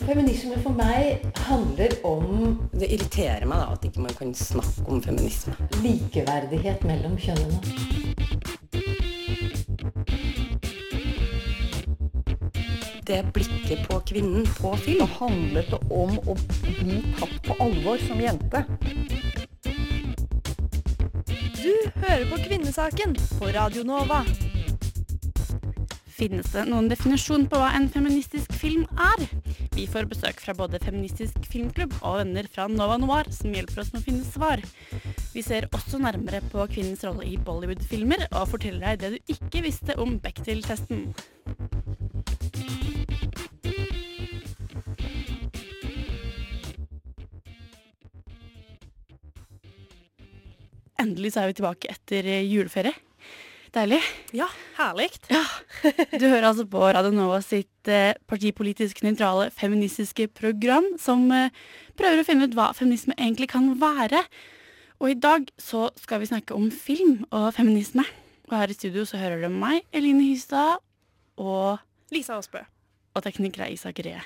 Feminisme for meg handler om Det irriterer meg da at ikke man kan snakke om feminisme. likeverdighet mellom kjønnene. Det blikket på kvinnen på film. handlet det om å bli tatt på alvor som jente. Du hører på Kvinnesaken på Radio Nova. Finnes det noen definisjon på hva en feministisk film er? Vi får besøk fra både Feministisk filmklubb og venner fra Nova Noir som hjelper oss med å finne svar. Vi ser også nærmere på kvinnens rolle i Bollywood-filmer og forteller deg det du ikke visste om Bechdel-testen. Endelig så er vi tilbake etter juleferie. Deilig. Ja, herlig. Ja, Du hører altså på Radio Nova sitt eh, partipolitisk nøytrale feministiske program, som eh, prøver å finne ut hva feminisme egentlig kan være. Og i dag så skal vi snakke om film og feminisme. Og her i studio så hører du meg, Eline Hystad, og, Lisa Aasbø. og tekniker er Isak Ree.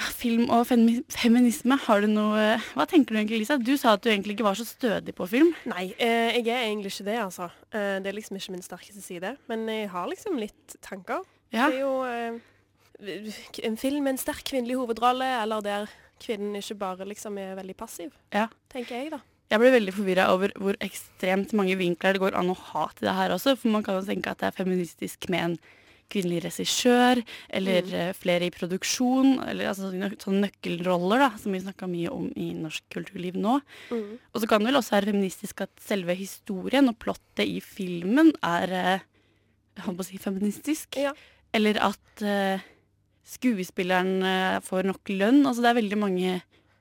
Film og feminisme, har du noe Hva tenker du egentlig, Lisa? Du sa at du egentlig ikke var så stødig på film. Nei, eh, jeg er egentlig ikke det, altså. Eh, det er liksom ikke min sterkeste side. Men jeg har liksom litt tanker. Ja. Det er jo eh, en film med en sterk kvinnelig hovedrolle, eller der kvinnen ikke bare liksom er veldig passiv, Ja. tenker jeg, da. Jeg ble veldig forvirra over hvor ekstremt mange vinkler det går an å ha til det her også. For man kan jo tenke at det er feministisk med en kvinnelig regissør, eller Mm. eh, flere i produksjon, eller altså sånne nøkkelroller, da, som vi snakka mye om i norsk kulturliv nå. Mm. Og så kan det vel også være feministisk at selve historien og plottet i filmen er eh, jeg holdt på å si feministisk. Ja. Eller at uh, skuespilleren uh, får nok lønn. Altså det er veldig mange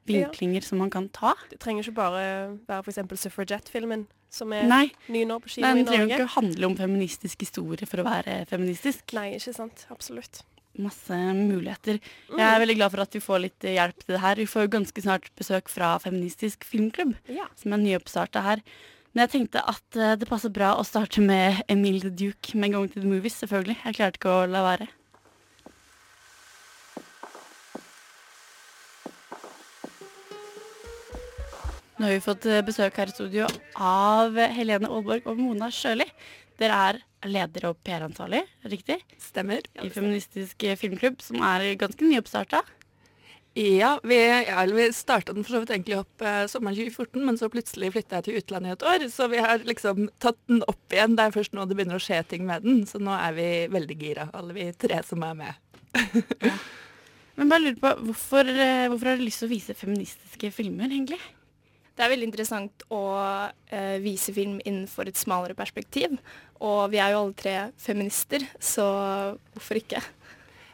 vinklinger som man kan ta. Det trenger ikke bare være f.eks. Suffragette-filmen, som er Nei, ny nå på kino Nei, i trenger Den trenger ikke handle om feministisk historie for å være feministisk. Nei, ikke sant. Absolutt. Masse muligheter. Mm. Jeg er veldig glad for at vi får litt hjelp til det her. Vi får jo ganske snart besøk fra Feministisk filmklubb, Ja. som er nyoppstarta her. Men jeg tenkte at eh, det passer bra å starte med Emil the Duke med Going to the Movies, selvfølgelig. Jeg klarte ikke å la være. Nå har vi fått eh, besøk her i studio av Helene Aalborg og Mona Sjøli. Dere er leder og PR-ansvarlig, riktig? Stemmer. I Feministisk filmklubb, som er ganske nyoppstarta. Ja, vi, ja, vi starta den for så vidt egentlig opp eh, sommeren 2014, men så plutselig flytta jeg til utlandet i et år. Så vi har liksom tatt den opp igjen. Det er først nå det begynner å skje ting med den. Så nå er vi veldig gira, alle vi tre som er med. Men bare lurer på, hvorfor, eh, hvorfor har du lyst til å vise feministiske filmer, egentlig? Det er veldig interessant å eh, vise film innenfor et smalere perspektiv. Og vi er jo alle tre feminister, så hvorfor ikke?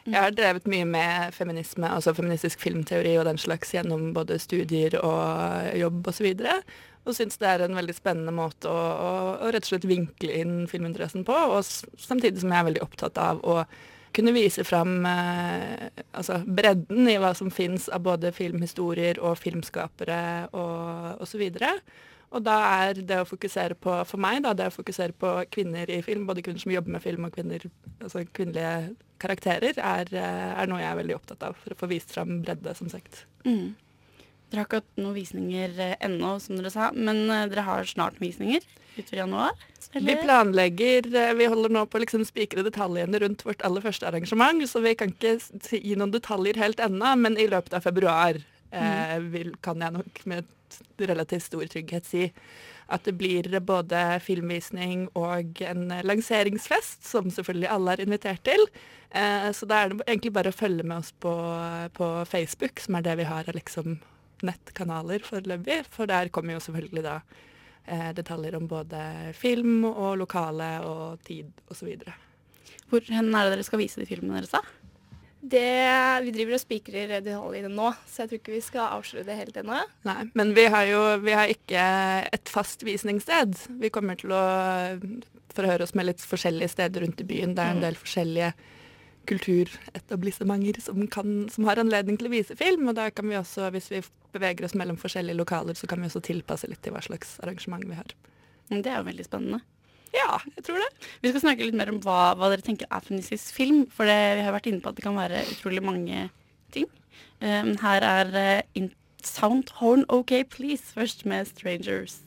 Jeg har drevet mye med feminisme, altså feministisk filmteori og den slags gjennom både studier og jobb osv. Og, så og syns det er en veldig spennende måte å, å, å rett og slett vinkle inn filminteressen på. Og samtidig som jeg er veldig opptatt av å kunne vise fram eh, altså bredden i hva som fins av både filmhistorier og filmskapere og osv. Og da er det å fokusere på, for meg, da, det å fokusere på kvinner i film, både kvinner som jobber med film og kvinner, altså kvinnelige karakterer, er, eh, er noe jeg er veldig opptatt av for å få vist fram bredde, som sagt. Mm. Dere har ikke hatt noen visninger eh, ennå, som dere sa, men eh, dere har snart visninger utover januar? Vi planlegger, eh, vi holder nå på å liksom spikre detaljene rundt vårt aller første arrangement, så vi kan ikke gi noen detaljer helt ennå, men i løpet av februar eh, vil, kan jeg nok med relativt stor trygghet si at det blir både filmvisning og en lanseringsfest, som selvfølgelig alle er invitert til. Eh, så da er det egentlig bare å følge med oss på, på Facebook, som er det vi har av liksom nettkanaler foreløpig, for der kommer jo selvfølgelig da eh, detaljer om både film og lokale og tid osv. Hvor hen er det dere skal vise de filmene deres, da? Det, vi driver og spikrer detaljene nå, så jeg tror ikke vi skal avsløre det helt ennå. Nei, men vi har jo vi har ikke et fast visningssted. Vi kommer til å forhøre oss med litt forskjellige steder rundt i byen. Det er en del forskjellige kulturetablissementer som, kan, som har anledning til å vise film. Og da kan vi også, hvis vi beveger oss mellom forskjellige lokaler, så kan vi også tilpasse litt til hva slags arrangement vi har. Det er jo veldig spennende. Ja, jeg tror det. Vi skal snakke litt mer om hva, hva dere tenker er feministisk film. For det, vi har vært inne på at det kan være utrolig mange ting. Um, her er uh, in Sound Horn OK Please først med Strangers.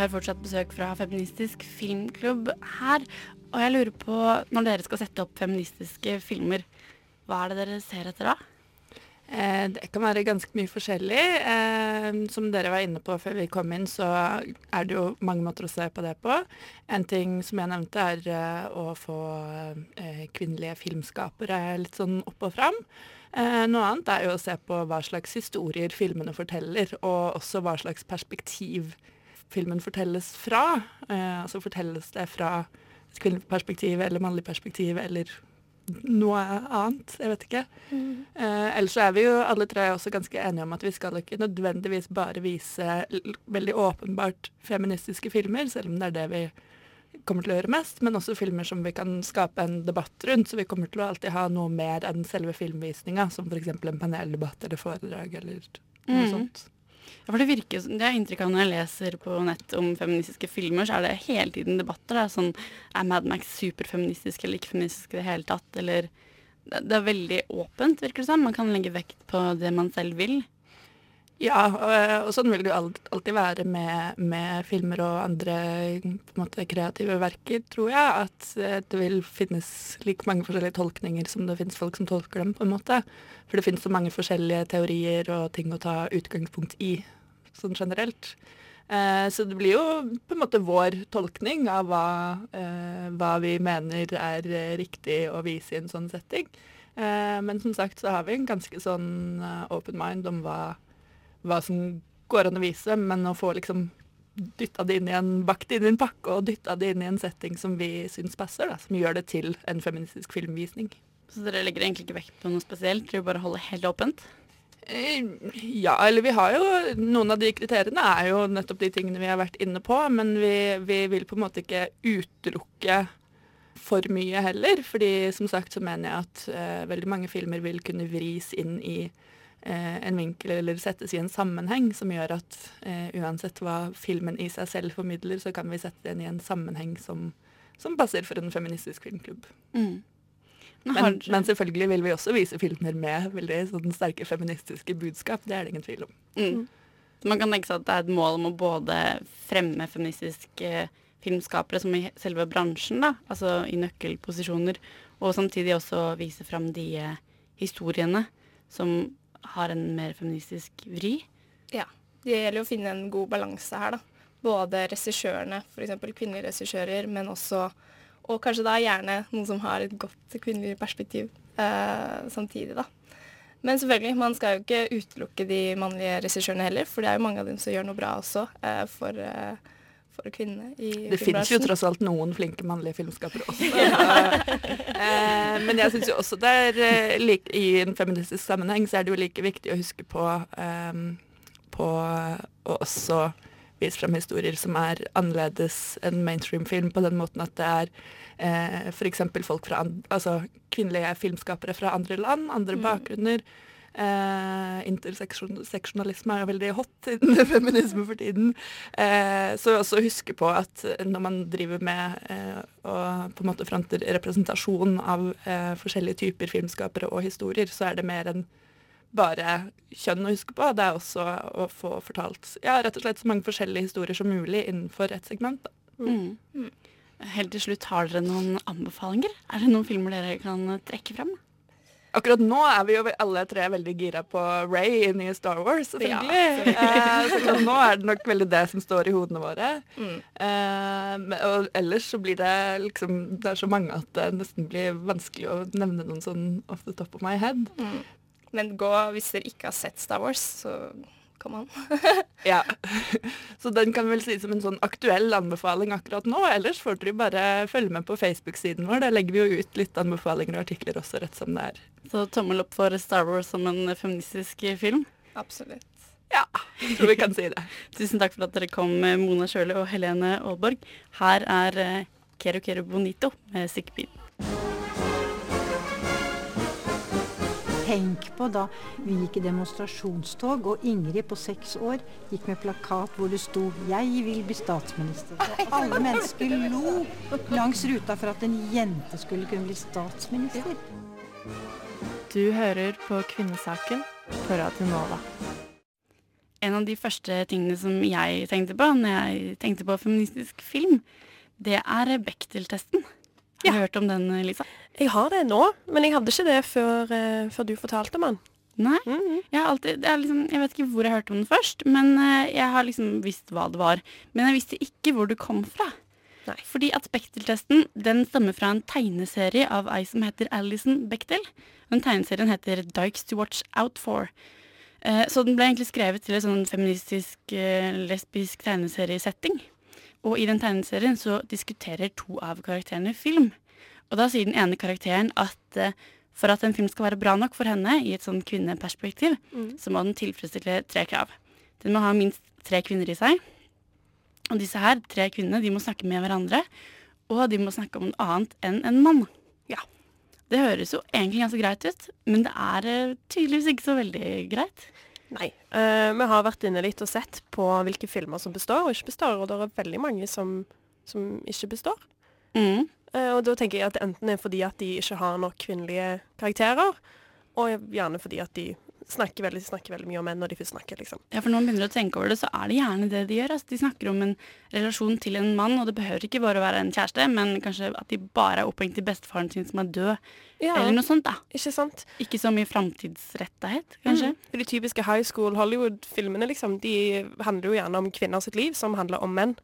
Har fortsatt besøk fra Feministisk filmklubb her. Og jeg lurer på, når dere skal sette opp feministiske filmer, hva er det dere ser etter da? Eh, det kan være ganske mye forskjellig. Eh, som dere var inne på før vi kom inn, så er det jo mange måter å se på det på. En ting som jeg nevnte, er eh, å få kvinnelige filmskapere litt sånn opp og fram. Noe annet er jo å se på hva slags historier filmene forteller, og også hva slags perspektiv filmen fortelles fra. Eh, altså fortelles det fra et kvinnelig perspektiv eller mannlig perspektiv eller noe annet. Jeg vet ikke. Mm. Eh, ellers så er vi jo alle tre også ganske enige om at vi skal ikke nødvendigvis bare vise veldig åpenbart feministiske filmer, selv om det er det vi kommer til å gjøre mest, men også filmer som vi kan skape en debatt rundt. Så vi kommer til å alltid ha noe mer enn selve filmvisninga, som f.eks. en paneldebatt eller foredrag eller noe Mm. sånt. Ja, for Det virker, det er inntrykk av når jeg leser på nett om feministiske filmer, så er det hele tiden debatter. Det er sånn, Er Mad Max superfeministisk eller ikke feministisk i det hele tatt? Eller det, det er veldig åpent, virker det som. Man kan legge vekt på det man selv vil. Ja, og, sånn vil det jo alltid være med, med filmer og andre måte, kreative verker, tror jeg. At eh, det vil finnes like mange forskjellige tolkninger som det finnes folk som tolker dem, på en måte. For det finnes så mange forskjellige teorier og ting å ta utgangspunkt i, sånn generelt. Eh, så det blir jo på en måte vår tolkning av hva, eh, hva vi mener er eh, riktig å vise i en sånn setting. Eh, men som sagt så har vi en ganske sånn eh, open mind om hva hva som går an å vise, men å få liksom dytta det inn i en, bakt inn i en pakke og dytta det inn i en setting som vi syns passer, da, som gjør det til en feministisk filmvisning. Så dere legger egentlig ikke vekt på noe spesielt? Dere bare holder helt åpent? Eh, Ja, eller vi har jo Noen av de kriteriene er jo nettopp de tingene vi har vært inne på, men vi, vi vil på en måte ikke utelukke for mye heller. fordi som sagt så mener jeg at eh, veldig mange filmer vil kunne vris inn i eh, en vinkel eller settes i en sammenheng som gjør at eh, uansett hva filmen i seg selv formidler, så kan vi sette den i en sammenheng som, som passer for en feministisk filmklubb. Mm. Men Men, selvfølgelig vil vi også vise filmer med veldig sånn sterke feministiske budskap. Det er det ingen tvil om. Mm. Så man kan tenke seg at det er et mål om å både fremme feministiske filmskapere som i selve bransjen, da, altså i nøkkelposisjoner, og samtidig også vise fram de eh, historiene som har en mer feministisk vri. Ja. Det gjelder å finne en god balanse her, da. Både regissørene, f.eks. kvinnelige regissører, men også Og kanskje da gjerne noen som har et godt kvinnelig perspektiv eh, samtidig, da. Men selvfølgelig, man skal jo ikke utelukke de mannlige regissørene heller, for det er jo mange av dem som gjør noe bra også eh, for, eh, for kvinnene i Det finnes jo tross alt noen flinke mannlige filmskapere også. eh, men jeg syns jo også det er eh, like, I en feministisk sammenheng så er det jo like viktig å huske på, eh, på å også vise frem historier som er annerledes enn mainstream-film, på den måten at det er eh, f.eks. folk fra altså kvinnelige filmskapere fra andre land, andre bakgrunner. Eh, interseksjonalisme er jo veldig hot innen feminisme for tiden. Eh, så også huske på at når man driver med eh, og på en måte fronter representasjon av eh, forskjellige typer filmskapere og historier, så er det mer enn bare kjønn å huske på. Det er også å få fortalt ja, rett og slett så mange forskjellige historier som mulig innenfor et segment. Da. Mm. Helt til slutt, har dere noen anbefalinger? Er det noen filmer dere kan trekke frem? Akkurat nå er vi jo alle tre veldig gira på Ray i nye Star Wars, selvfølgelig. eh, så nå er det nok veldig det som står i hodene våre. Mm. Eh, og ellers så blir det liksom Det er så mange at det nesten blir vanskelig å nevne noen sånn off the top of my head. Mm. Men gå, hvis dere ikke har sett Star Wars, så kom an. Ja. Så den kan vel sies som en sånn aktuell anbefaling akkurat nå. Ellers får dere bare følge med på Facebook-siden vår. Der legger vi jo ut litt anbefalinger og artikler også, rett som det er. Så tommel opp for Star Wars som en feministisk film. Absolutt. Ja, jeg tror vi kan si det. Tusen takk for at dere kom, eh, Mona Sjøli og Helene Aalborg. Her er eh, Kero Kero Bonito med Sick tenk på da vi gikk i demonstrasjonstog, og Ingrid på seks år gikk med plakat hvor det sto 'Jeg vil bli statsminister'. Og alle mennesker lo langs ruta for at en jente skulle kunne bli statsminister. Du hører på Kvinnesaken på Radio Nova. En av de første tingene som jeg tenkte på når jeg tenkte på feministisk film, det er Bechdel-testen. Har du hørt om den, Lisa? Jeg har det nå, men jeg hadde ikke det før, eh, før du fortalte om den. Nei. Jeg, har alltid, det er liksom, jeg vet ikke hvor jeg hørte om den først, men eh, jeg har liksom visst hva det var. Men jeg visste ikke hvor det kom fra. Nei. Fordi at Bechdel-testen den stammer fra en tegneserie av ei som heter Alison Bechdel. Den tegneserien heter Dykes to Watch Out For. Eh, Så den ble egentlig skrevet til en sånn feministisk, lesbisk tegneseriesetting. Og i den tegneserien så diskuterer to av karakterene film. Og da sier den ene karakteren at uh, for at en film skal være bra nok for henne i et sånn kvinneperspektiv, så må den tilfredsstille tre krav. Den må ha minst tre kvinner i seg. Og disse her tre kvinnene de må snakke med hverandre, og de må snakke om noe annet enn en mann. Ja. Det høres jo egentlig ganske greit ut, men det er eh, tydeligvis ikke så veldig greit. Nei. Uh, vi har vært inne litt og sett på hvilke filmer som består og ikke består, og det er veldig mange som, som ikke består. Mm. Eh, og da tenker jeg at det enten er fordi at de ikke har nok kvinnelige karakterer, og gjerne fordi at de snakker veldig, snakker veldig mye om menn når de først snakker, liksom. Ja, for når man begynner å tenke over det, så er det gjerne det de gjør. Altså, de snakker om en relasjon til en mann, og det behøver ikke bare å være en kjæreste, men kanskje at de bare er opphengt i bestefaren sin som er død, Ja, eller noe sånt, da. ikke sant? Ikke så mye framtidsrettahet, kanskje. Mm. De typiske high school Hollywood-filmene liksom, de handler jo gjerne om kvinner sitt liv, som handler om menn.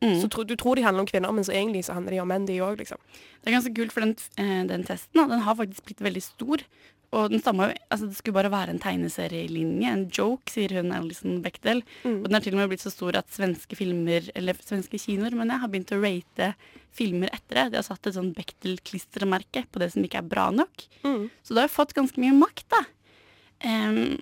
Mm. Så tro, Du tror de handler om kvinner, men så egentlig så handler de om menn, de òg, liksom. Det er ganske kult, for den, eh, den testen den har faktisk blitt veldig stor. Og den samme, altså Det skulle bare være en tegneserielinje, en joke, sier hun Alison Bechdel. Mm. Og den har til og med blitt så stor at svenske filmer, eller svenske kinoer, men jeg har begynt å rate filmer etter det. De har satt et sånn Bechdel-klistremerke på det som ikke er bra nok. Mm. Så det har jo fått ganske mye makt, da. Em,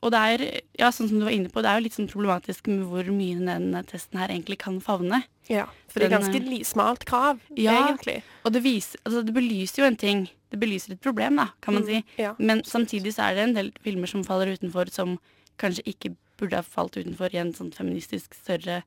og det er, ja, sånn som du var inne på, det er jo litt sånn problematisk med hvor mye den testen her egentlig kan favne. Ja, for det er ganske eh, li smalt krav, Ja. egentlig. Og det, viser, altså det belyser jo en ting. Det belyser et problem, da, kan man si. Ja. Men samtidig så er det en del filmer som faller utenfor, som kanskje ikke burde ha falt utenfor i en sånn feministisk større,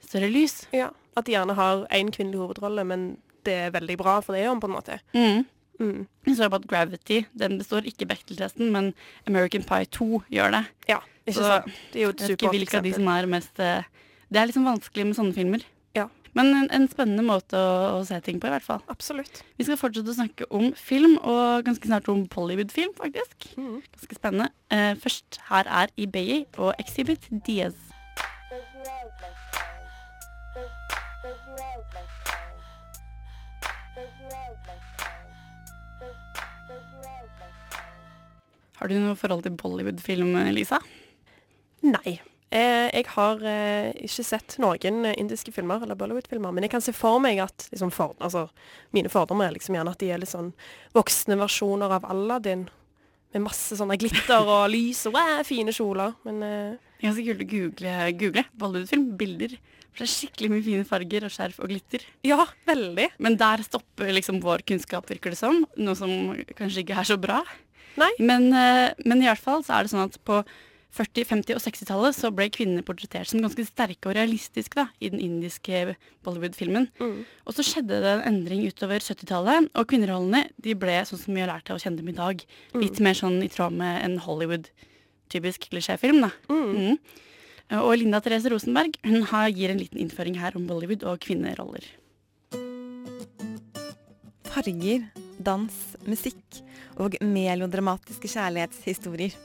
større lys. ja. At de gjerne har én kvinnelig hovedrolle, men det er veldig bra for det om, på en måte. Mm. Mm. Jeg så på at Gravity den består ikke Bechdel-testen, men American Pie 2 gjør det. Ja, ikke Så sant. Det er jo et Jeg vet ikke hvilke av de som er mest eh, Det er liksom vanskelig med sånne filmer. Ja. Men en, en spennende måte å, å se ting på, i hvert fall. Absolutt. Vi skal fortsette å snakke om film, og ganske snart om Bollywood-film, faktisk. Mm. Ganske spennende. Uh, først her er Ibeyi og Exhibit Diaz. Har du noe forhold til Bollywood-film, Lisa? Nei. Eh, jeg har eh, ikke sett noen eh, indiske filmer eller Bollywood-filmer, men jeg kan se for meg at liksom, for, altså, mine fordommer er liksom gjerne at de er litt sånn voksne versjoner av Aladdin. Med masse sånne glitter og lys og wow, fine kjoler. Men eh, Det er ganske kult å google, google Bollywood-film. Bilder. For det er skikkelig mye fine farger og skjerf og glitter. ja, veldig. Men der stopper liksom vår kunnskap, virker det som. Noe som kanskje ikke er så bra. Nei. Men, eh, men i hvert fall så er det sånn at på 40-, 50- og 60-tallet så ble kvinnene portrettert som ganske sterke og realistiske da, i den indiske Bollywood-filmen. Mm. Og så skjedde det en endring utover 70-tallet, og kvinnerollene de ble sånn som vi har lært å kjenne dem i dag. Litt mer sånn i tråd med en Hollywood-typisk klisjéfilm. da. Mm. Mm. Og Linda Therese Rosenberg hun har, gir en liten innføring her om Bollywood og kvinneroller. farger, dans, musikk og melodramatiske kjærlighetshistorier.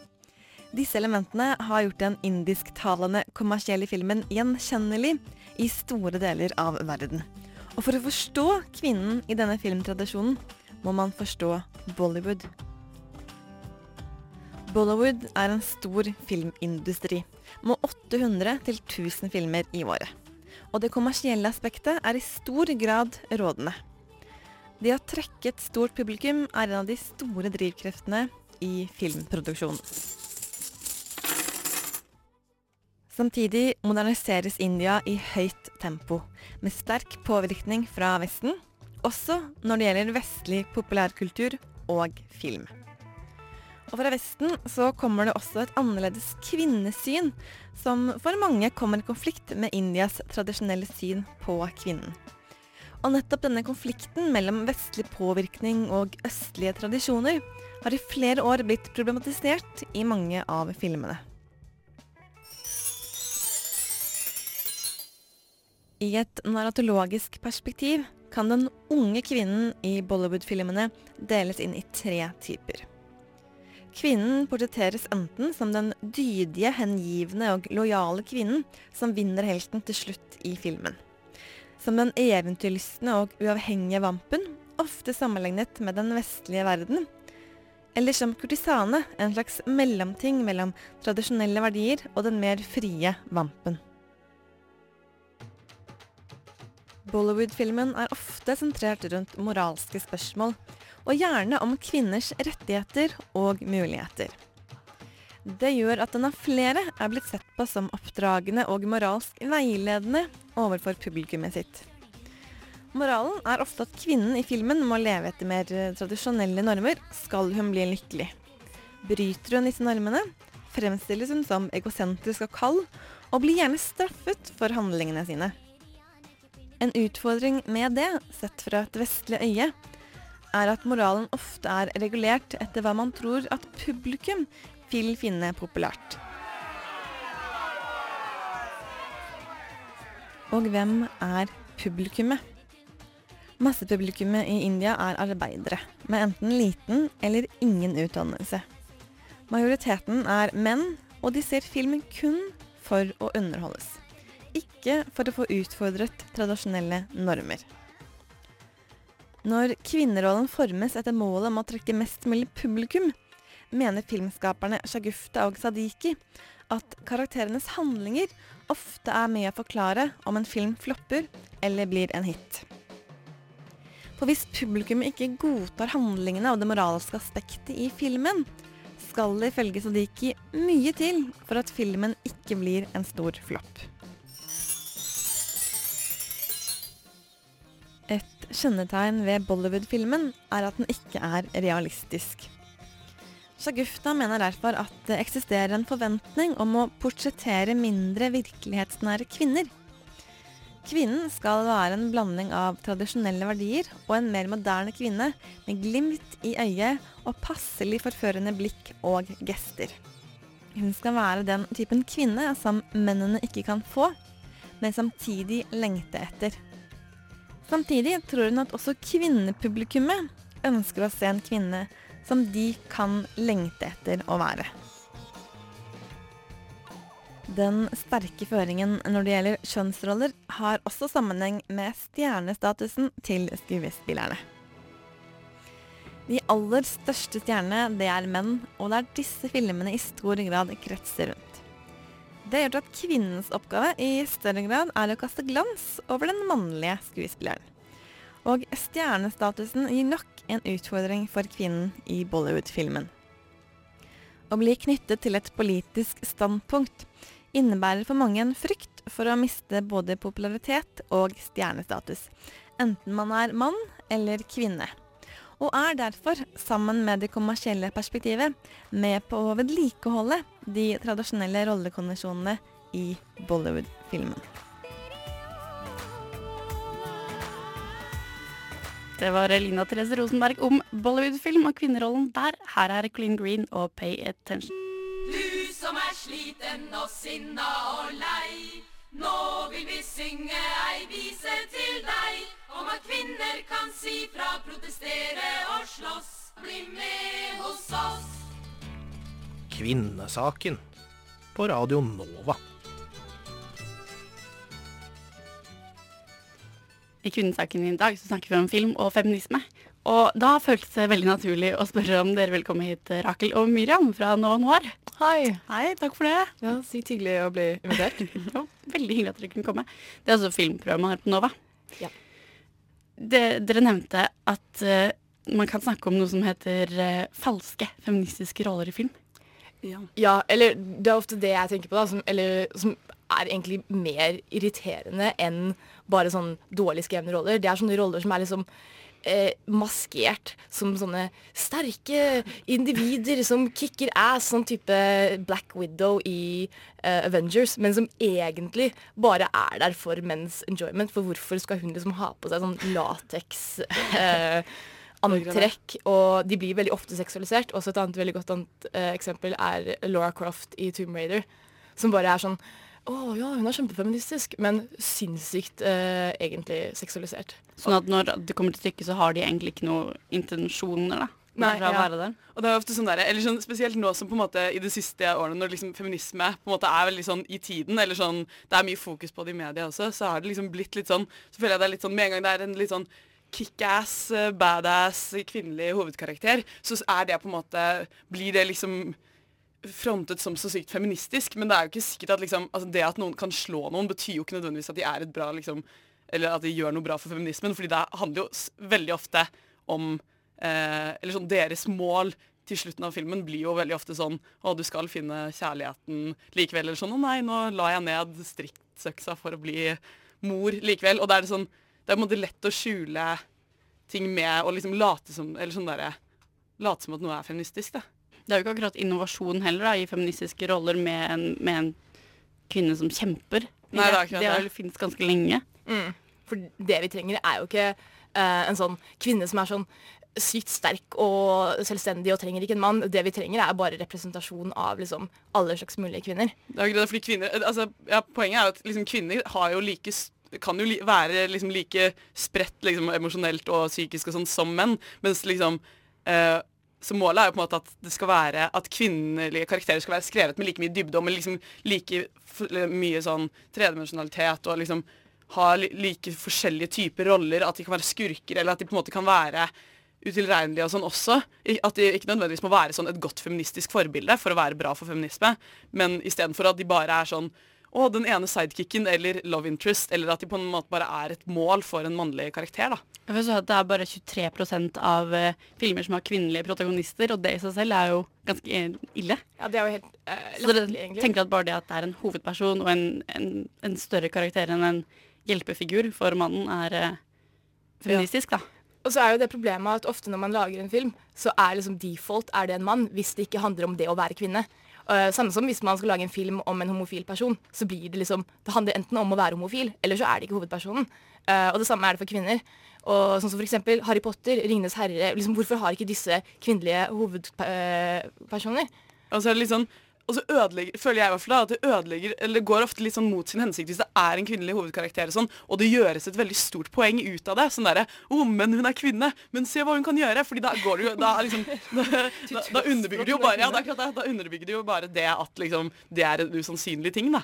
Disse elementene har gjort den indisktalende kommersielle filmen gjenkjennelig i store deler av verden. Og for å forstå kvinnen i denne filmtradisjonen, må man forstå Bollywood. Bollywood er en stor filmindustri, med 800 til 1000 filmer i året. Og det kommersielle aspektet er i stor grad rådende. Det å trekke et stort publikum er en av de store drivkreftene i filmproduksjon. Samtidig moderniseres India i høyt tempo, med sterk påvirkning fra Vesten, også når det gjelder vestlig populærkultur og film. Og fra Vesten så kommer det også et annerledes kvinnesyn, som for mange kommer i konflikt med Indias tradisjonelle syn på kvinnen. Og nettopp denne konflikten mellom vestlig påvirkning og østlige tradisjoner har i flere år blitt problematisert i mange av filmene. I et narratologisk perspektiv kan den unge kvinnen i Bollywood-filmene deles inn i tre typer. Kvinnen portretteres enten som den dydige, hengivne og lojale kvinnen som vinner helten til slutt i filmen. Som den eventyrlystne og uavhengige vampen, ofte sammenlignet med den vestlige verden. Eller som kurtisane, en slags mellomting mellom tradisjonelle verdier og den mer frie vampen. Bollywood-filmen er ofte sentrert rundt moralske spørsmål, og gjerne om kvinners rettigheter og muligheter. Det gjør at den av flere er blitt sett på som oppdragende og moralsk veiledende overfor publikummet sitt. Moralen er ofte at kvinnen i filmen må leve etter mer tradisjonelle normer skal hun bli lykkelig. Bryter hun disse normene, fremstilles hun som egosentrisk og kald, og blir gjerne straffet for handlingene sine. En utfordring med det, sett fra et vestlig øye, er at moralen ofte er regulert etter hva man tror at publikum vil finne populært. Og hvem er publikummet? Massepublikummet i India er arbeidere, med enten liten eller ingen utdannelse. Majoriteten er menn, og de ser film kun for å underholdes ikke for å få utfordret tradisjonelle normer. Når kvinnerollen formes etter målet om å trekke mest mulig publikum, mener filmskaperne Shagufta og Sadiki at karakterenes handlinger ofte er med å forklare om en film flopper eller blir en hit. For hvis publikum ikke godtar handlingene og det moralske aspektet i filmen, skal det ifølge Sadiki mye til for at filmen ikke blir en stor flopp. Et kjennetegn ved Bollywood-filmen er at den ikke er realistisk. Shagufta mener derfor at det eksisterer en forventning om å portrettere mindre virkelighetsnære kvinner. Kvinnen skal være en blanding av tradisjonelle verdier og en mer moderne kvinne med glimt i øyet og passelig forførende blikk og gester. Hun skal være den typen kvinne som mennene ikke kan få, men samtidig lengte etter. Samtidig tror hun at også kvinnepublikummet ønsker å se en kvinne som de kan lengte etter å være. Den sterke føringen når det gjelder kjønnsroller, har også sammenheng med stjernestatusen til skuespillerne. De aller største stjernene, det er menn, og det er disse filmene i stor grad kretser rundt. Det gjør at kvinnens oppgave i større grad er å kaste glans over den mannlige skuespilleren. Og stjernestatusen gir nok en utfordring for kvinnen i Bollywood-filmen. Å bli knyttet til et politisk standpunkt innebærer for mange en frykt for å miste både popularitet og stjernestatus, enten man er mann eller kvinne og er derfor, sammen med det kommersielle perspektivet, med på å vedlikeholde de tradisjonelle rollekonvensjonene i Bollywood-filmen. Det var Lina Therese Rosenberg om Bollywood-film og kvinnerollen der. Her er Clean Green og Pay Attention. Du som er sliten og sinna og lei. Nå vil vi synge ei vise til deg om at kvinner kan si fra, protestere og slåss. Bli med hos oss. Kvinnesaken på Radio Nova. I Kvinnesaken i dag så snakker vi om film og feminisme. Og da føltes det veldig naturlig å spørre om dere vil komme hit, Rakel og Miriam fra Nova Noir. Hei. Hei, takk for det. Ja, Sykt hyggelig å bli invitert. ja, veldig hyggelig at dere kunne komme. Det er altså filmprogrammet her på Nova. Ja det, dere nevnte at uh, man kan snakke om noe som heter uh, falske feministiske roller i film. Ja. ja. eller det er ofte det jeg tenker på, da, som, eller, som er egentlig mer irriterende enn bare sånn dårlig skrevne roller. Det er sånne roller som er liksom eh, maskert som sånne sterke individer som kicker ass, sånn type Black Widow i eh, Avengers, men som egentlig bare er der for menns enjoyment. For hvorfor skal hun liksom ha på seg sånn lateks eh, antrekk, og de blir veldig ofte seksualisert. Også et annet veldig godt annet, eh, eksempel er Laura Croft i Tomb Raider, som bare er sånn å ja, hun er kjempefeministisk, men sinnssykt eh, egentlig seksualisert. Sånn at når det kommer til stykket, så har de egentlig ikke noen intensjoner, da. Nei, ja. være der. Og det er ofte sånn der, eller sånn, Spesielt nå som på en måte i de siste årene, når liksom feminisme på en måte er veldig sånn i tiden, eller sånn, det er mye fokus på det i media også, så har det liksom blitt litt sånn Så føler jeg det er litt sånn med en gang det er en litt sånn kickass, eh, badass kvinnelig hovedkarakter, så er det på en måte Blir det liksom frontet som så sykt feministisk, men det er jo ikke sikkert at liksom, altså det at noen kan slå noen, betyr jo ikke nødvendigvis at de er et bra liksom, eller at de gjør noe bra for feminismen, fordi det handler jo veldig ofte om eh, Eller sånn deres mål til slutten av filmen blir jo veldig ofte sånn Å, du skal finne kjærligheten likevel. Eller sånn Å nei, nå la jeg ned striktsøksa for å bli mor likevel. Og da er det sånn Det er på en måte lett å skjule ting med å liksom late som Eller sånn derre Late som at noe er feministisk, da. Det er jo ikke akkurat innovasjon heller da, i feministiske roller med en, med en kvinne som kjemper. Nei, det det har det. vel finnes ganske lenge. Mm. For det vi trenger, er jo ikke eh, en sånn kvinne som er sånn sykt sterk og selvstendig og trenger ikke en mann. Det vi trenger, er bare representasjon av liksom alle slags mulige kvinner. Det er jo ikke det, fordi kvinner, eh, altså, ja, Poenget er jo at liksom, kvinner har jo like kan jo li være liksom like spredt liksom, emosjonelt og psykisk og sånn som menn. Mens liksom eh, Så målet er jo på en måte at det skal være at kvinnelige karakterer skal være skrevet med like mye dybde og med liksom like mye sånn tredimensjonalitet og liksom ha like forskjellige typer roller. At de kan være skurker, eller at de på en måte kan være utilregnelige og sånn også. At de ikke nødvendigvis må være sånn et godt feministisk forbilde for å være bra for feminisme, men istedenfor at de bare er sånn å, den ene sidekicken eller love interest, eller at de på en måte bare er et mål for en mannlig karakter, da. Jeg vil si at Det er bare 23 av uh, filmer som har kvinnelige protagonister, og det i seg selv er jo ganske eh, ille. Ja, det er jo helt uh, Så dere tenker at bare det at det er en hovedperson og en, en, en større karakter enn en hjelpefigur for mannen, er uh, feministisk, da. Og så er jo det problemet at ofte når man lager en film, så er liksom default er det en mann, hvis det ikke handler om det å være kvinne. Uh, samme som hvis man skal lage en film om en homofil person, så blir det liksom Det handler enten om å være homofil, eller så er det ikke hovedpersonen. Uh, og det samme er det for kvinner. Og sånn som for eksempel Harry Potter, Ringenes herre. Liksom, hvorfor har ikke disse kvinnelige hovedpersoner? Og så er det litt sånn og så ødelegger, føler jeg i hvert fall da, at det ødelegger, eller det går ofte litt sånn mot sin hensikt hvis det er en kvinnelig hovedkarakter og sånn, og det gjøres et veldig stort poeng ut av det. Sånn derre Å, men hun er kvinne, men se hva hun kan gjøre. Fordi da går det jo Da, liksom, da, da, da underbygger det jo bare Ja, det er akkurat det. Da underbygger det jo bare det at liksom det er en usannsynlig ting, da.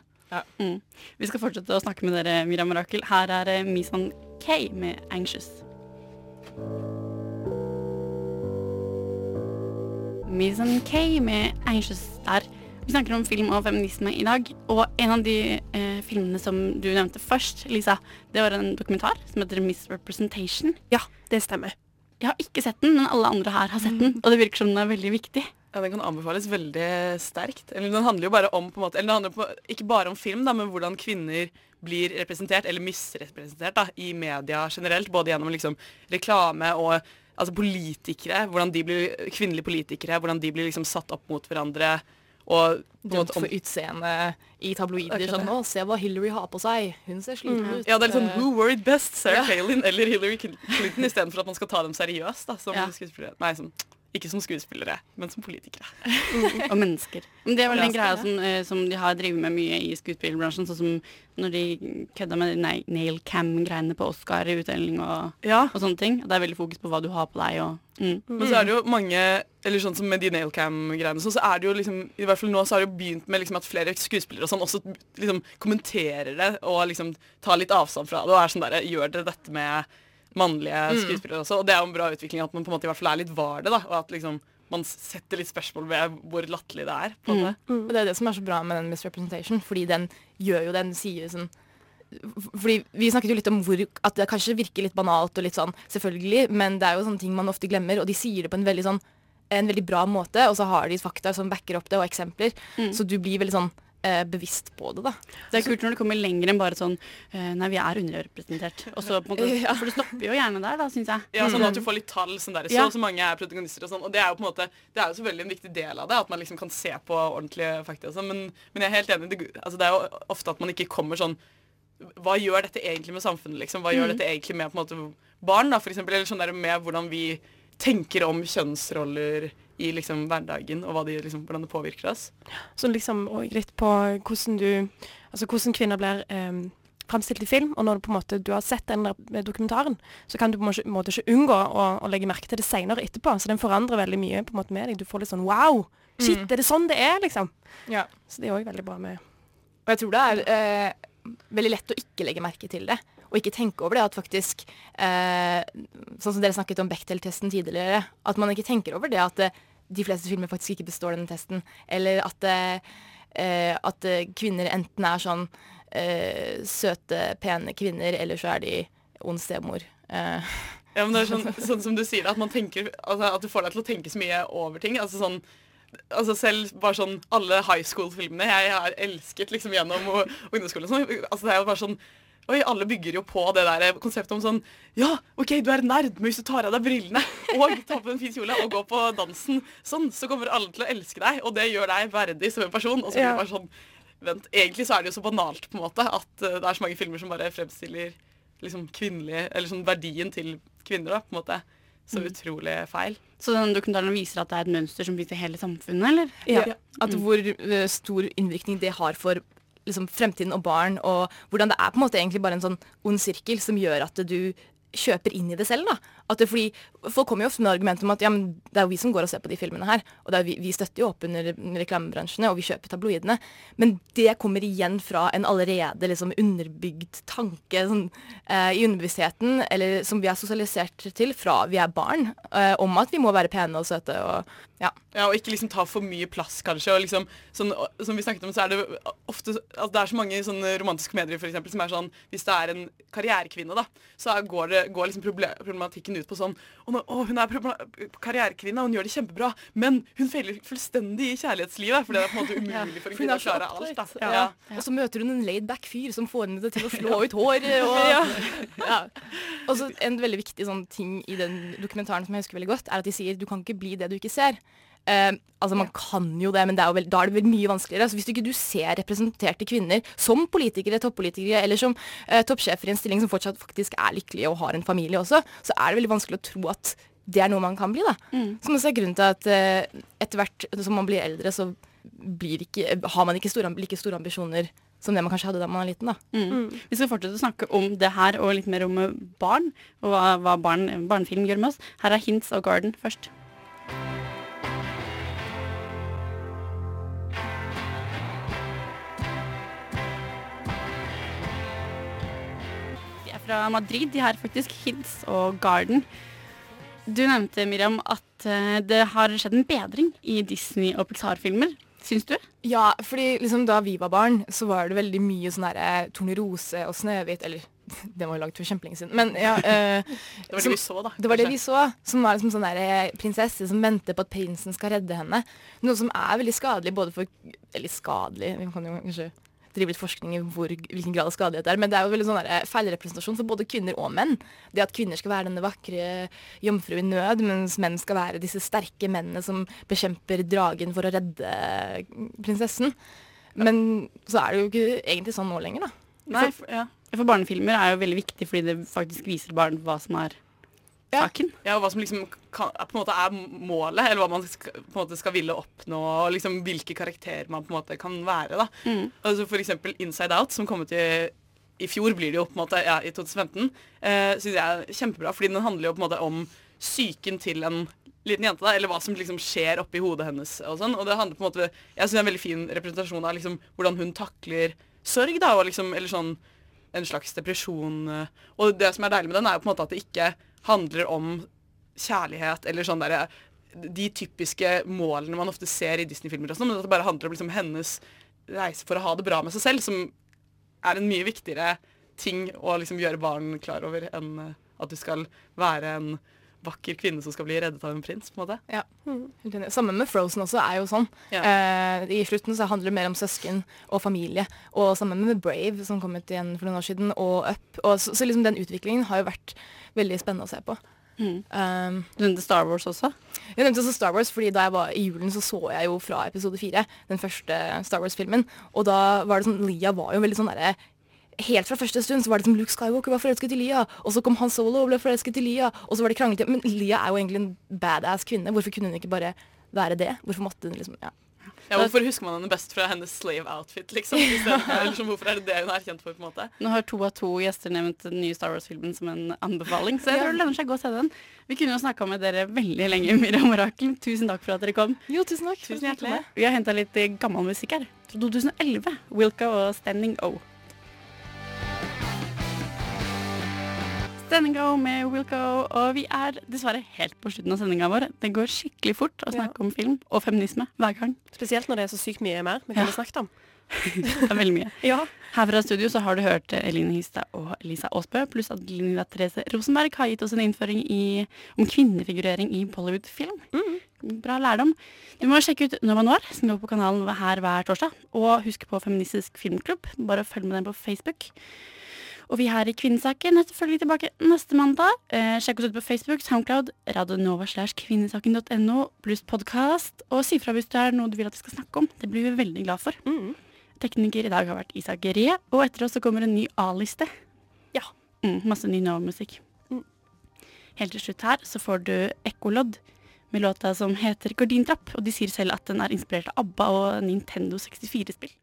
Mm. Vi skal fortsette å snakke med dere, Miriam Mirakel. Her er eh, Misan K med 'Anxious'. Misan K med 'Anxious' der. Vi snakker om film og feminisme i dag. Og en av de eh, filmene som du nevnte først, Lisa, det var en dokumentar som heter 'Misrepresentation'. Ja, det stemmer. Jeg har ikke sett den, men alle andre her har sett den, og det virker som den er veldig viktig. Ja, Den kan anbefales veldig sterkt. Eller Den handler jo bare om på en måte, eller den handler på, ikke bare om film, da, men hvordan kvinner blir representert, eller misrepresentert, da, i media generelt. Både gjennom liksom reklame og altså politikere, hvordan de blir, kvinnelige politikere, hvordan de blir liksom satt opp mot hverandre. Og på Dømt måte om- for utseende i tabloider. Sånn, nå, å, se hva Hillary har på seg. Hun ser sliten Mm. ut. Ja, det er litt sånn Who worried best? Sarah Ja. Palin eller Hillary Clinton, istedenfor at man skal ta dem seriøst da, som Ja. Nei, som, ikke som skuespillere, men som politikere. og mennesker. Men det er vel Ja, den greia som, eh, som de har drevet med mye i skuespillerbransjen, sånn som når de kødda med de nail cam-greiene på Oscar-utdeling og, og sånne ting. Det er veldig fokus på hva du har på deg og mm. Men så er det jo mange Eller sånn som med de nailcam-greiene sånn, så er det jo liksom I hvert fall nå så har det jo begynt med liksom at flere skuespillere og sånn også liksom kommenterer det og liksom tar litt avstand fra det og er sånn derre Gjør dere dette med mannlige Mm. skuespillere også? Og det er jo en bra utvikling at man på en måte i hvert fall er litt var det, da. Og at liksom man setter litt spørsmål ved hvor latterlig det er. på en måte. Og det er det som er så bra med den misrepresentation, fordi den gjør jo den sier sånn fordi Vi snakket jo litt om hvor, at det kanskje virker litt banalt og litt sånn selvfølgelig, men det er jo sånne ting man ofte glemmer, og de sier det på en veldig sånn en veldig bra måte, og så har de fakta som backer opp det, og eksempler. Mm. Så du blir veldig sånn eh, bevisst på det, da. Det er kult når det kommer lenger enn bare sånn eh, Nei, vi er underrepresentert. Og så på en måte, Ja. For det stopper jo gjerne der, da, syns jeg. Ja, sånn at du får litt tall. sånn der, Så Ja. og så mange er protagonister og sånn. Og det er jo på en måte, det er jo selvfølgelig en viktig del av det, at man liksom kan se på ordentlige fakta og sånn. Men, men jeg er helt enig. Det, altså, det er jo ofte at man ikke kommer sånn Hva gjør dette egentlig med samfunnet, liksom? Hva gjør Mm. dette egentlig med på en måte barn, da, for eksempel? Eller sånn der med hvordan vi tenker om kjønnsroller i liksom hverdagen, og hva de, liksom, hvordan det påvirker oss. Så liksom og litt på hvordan du Altså hvordan kvinner blir um, framstilt i film, og når du på en måte du har sett den der dokumentaren, så kan du på en måte- ikke unngå å, å legge merke til det senere etterpå. Så den forandrer veldig mye på en måte med deg. Du får litt sånn wow! Shit, Mm. er det sånn det er, liksom? Ja. Så det er òg veldig bra med Og jeg tror det er eh, veldig lett å ikke legge merke til det. Og ikke tenke over det at faktisk eh, Sånn som dere snakket om Bechdel-testen tidligere. At man ikke tenker over det at eh, de fleste filmer faktisk ikke består denne testen. Eller at, eh, eh, at eh, kvinner enten er sånn eh, søte, pene kvinner, eller så er de ond stemor. Eh, Ja, men det er sånn, sånn som du sier, det, at man tenker altså, At du får deg til å tenke så mye over ting. Altså sånn Altså selv bare sånn alle high school-filmene jeg har elsket liksom gjennom ungdomsskolen sånn. Altså det er jo bare sånn Oi, alle bygger jo på det der konseptet om sånn Ja, OK, du er en nerd, men hvis du tar av deg brillene og tar på en fin kjole og går på dansen sånn, så kommer alle til å elske deg, og det gjør deg verdig som en person. Og så blir det bare sånn Vent, egentlig så er det jo så banalt på en måte at eh, det er så mange filmer som bare fremstiller liksom kvinnelige Eller sånn verdien til kvinner, da, på en måte. Så Mm. utrolig feil. Så den dokumentaren viser at det er et mønster som blir til hele samfunnet, eller? Ja. At hvor eh, stor innvirkning det har for liksom, fremtiden og barn, og hvordan det er på en måte egentlig bare en sånn ond sirkel som gjør at du kjøper inn i det selv. da. At det, fordi Folk kommer jo ofte med argumentet om at ja, men det er jo vi som går og ser på de filmene her. Og er vi, vi støtter jo opp under reklamebransjene, og vi kjøper tabloidene. Men det kommer igjen fra en allerede liksom underbygd tanke sånn, eh, i underbevisstheten, eller som vi er sosialisert til fra vi er barn, eh, om at vi må være pene og søte. og ja. Ja, Og ikke liksom ta for mye plass, kanskje. og liksom, sånn, Som vi snakket om, så er det ofte altså Det er så mange sånne romantiske medier for eksempel, som er sånn Hvis det er en karrierekvinne, da, så går, det, går liksom proble- problematikken ut på sånn Å, nå- å, hun er karrierekvinne, hun gjør det kjempebra, men hun feiler fullstendig i kjærlighetslivet. For det er på en måte umulig for en hun kvinne å klare alt. da. opptatt. Ja. Og så møter hun en laid-back fyr som får henne til å slå ut håret. Og, Ja. ja. og så En veldig viktig sånn ting i den dokumentaren som jeg husker veldig godt, er at de sier du kan ikke bli det du ikke ser. Eh, altså Man kan jo det, men det er jo vel, da er det vel mye vanskeligere. Altså, Hvis du ikke du ser representerte kvinner som politikere, toppolitikere eller som uh, toppsjefer i en stilling som fortsatt faktisk er lykkelige og har en familie også, så er det veldig vanskelig å tro at det er noe man kan bli. da. Som også er grunnen til at uh, etter hvert som man blir eldre, så blir ikke, har man ikke store, like store ambisjoner som det man kanskje hadde da man var liten. da. Mm. Vi skal fortsette å snakke om det her og litt mer om barn, og hva, hva barn, barnefilm gjør med oss. Her er Hints og Garden først. Fra Madrid, de har faktisk. Hids og Garden. Du nevnte, Miriam, at eh, det har skjedd en bedring i Disney- og Pixar-filmer. Syns du? Ja, fordi liksom da vi var barn, så var det veldig mye sånn derre Tornerose og Snøhvit Eller det var jo laget for kjempelenge siden. Men ja eh, Det var det som- vi så, da. Det var det vi så. Som var liksom sånn der prinsesse som venter på at prinsen skal redde henne. Noe som er veldig skadelig både for Eller skadelig, vi kan jo kanskje drive litt forskning i hvor, hvilken grad av skadelighet det er, men det er jo veldig sånn der feilrepresentasjon for både kvinner og menn. Det at kvinner skal være denne vakre jomfru i nød, mens menn skal være disse sterke mennene som bekjemper dragen for å redde prinsessen. Men så er det jo ikke egentlig sånn nå lenger, da. Nei, for, ja. for barnefilmer er jo veldig viktig fordi det faktisk viser barn hva som er saken. Ja, og hva som liksom kan, på en måte er målet, eller hva man skal, på en måte skal ville oppnå, og liksom hvilke karakterer man på en måte kan være. da. Mm. Altså For eksempel Inside Out, som kom ut i, i fjor, blir det jo på en måte, ja, i 2015, eh, syns jeg er kjempebra, fordi den handler jo på en måte om psyken til en liten jente, da, eller hva som liksom skjer oppi hodet hennes. og sånn, og det handler på en måte, Jeg syns det er en veldig fin representasjon av liksom hvordan hun takler sorg, da, og liksom, eller sånn en slags depresjon. eh, Og det som er deilig med den, er jo på en måte at det ikke handler om kjærlighet eller sånn derre De typiske målene man ofte ser i Disney-filmer, og sånn, men at det bare handler om liksom hennes reise for å ha det bra med seg selv, som er en mye viktigere ting å liksom gjøre barn klar over enn at du skal være en vakker kvinne som skal bli reddet av en prins. på en måte. Ja, helt enig. Samme med Frozen også, er jo sånn. Ja. Eh, I slutten så handler det mer om søsken og familie. Og sammen med Brave, som kom ut igjen for noen år siden, og Up. Og så, så liksom den utviklingen har jo vært veldig spennende å se på. Um, du nevnte Star Wars også? Jeg nevnte også Star Wars, fordi da jeg var i julen så så jeg jo fra episode fire, den første Star Wars-filmen. Og da var det sånn, Lia var jo veldig sånn derre Helt fra første stund så var det som Luke Skywalker var forelsket i Lia, og så kom Han Solo og ble forelsket i Lia, og så var det kranglet Men Lia er jo egentlig en badass kvinne. Hvorfor kunne hun ikke bare være det? Hvorfor måtte hun liksom Ja. Ja, Hvorfor husker man henne best fra hennes slave outfit? liksom? Sånn, hvorfor er det det hun er kjent for? på en måte? Nå har to av to gjester nevnt den nye Star Wars-filmen som en anbefaling, så jeg tror det lønner seg å gå og se den. Vi kunne jo snakka med dere veldig lenge, Miriam og Rakel. Tusen takk for at dere kom. Jo, tusen takk. Tusen hjertelig. Vi har henta litt gammel musikk her. Fra 2011. Wilka og Standing O. Standing O med Wilco, og vi er dessverre helt på slutten av sendinga vår. Det går skikkelig fort å snakke om film og feminisme hver gang. Spesielt når det er så sykt mye mer vi Ja. kunne snakket om. Det er veldig mye. ja. Her fra studio så har du hørt Eline Hystad og Lisa Aasbø, pluss at Linda Therese Rosenberg har gitt oss en innføring i, om kvinnefigurering i Bollywood-film. Bra lærdom. Du må sjekke ut Nova Noir, som går på kanalen her hver torsdag. Og husk på Feministisk filmklubb. Bare følg med den på Facebook. Og vi her i Kvinnesaken er selvfølgelig tilbake neste mandag. Eh, sjekk oss ut på Facebook, Soundcloud, radionova slash kvinnesaken.no pluss podkast. Og si fra hvis det er noe du vil at vi skal snakke om. Det blir vi veldig glad for. Tekniker i dag har vært Isak Gerie, og etter oss så kommer en ny A-liste. Ja. Mm, masse ny Nova-musikk. Helt til slutt her så får du Ekkolodd med låta som heter Gardintrapp, og de sier selv at den er inspirert av ABBA og Nintendo 64-spill.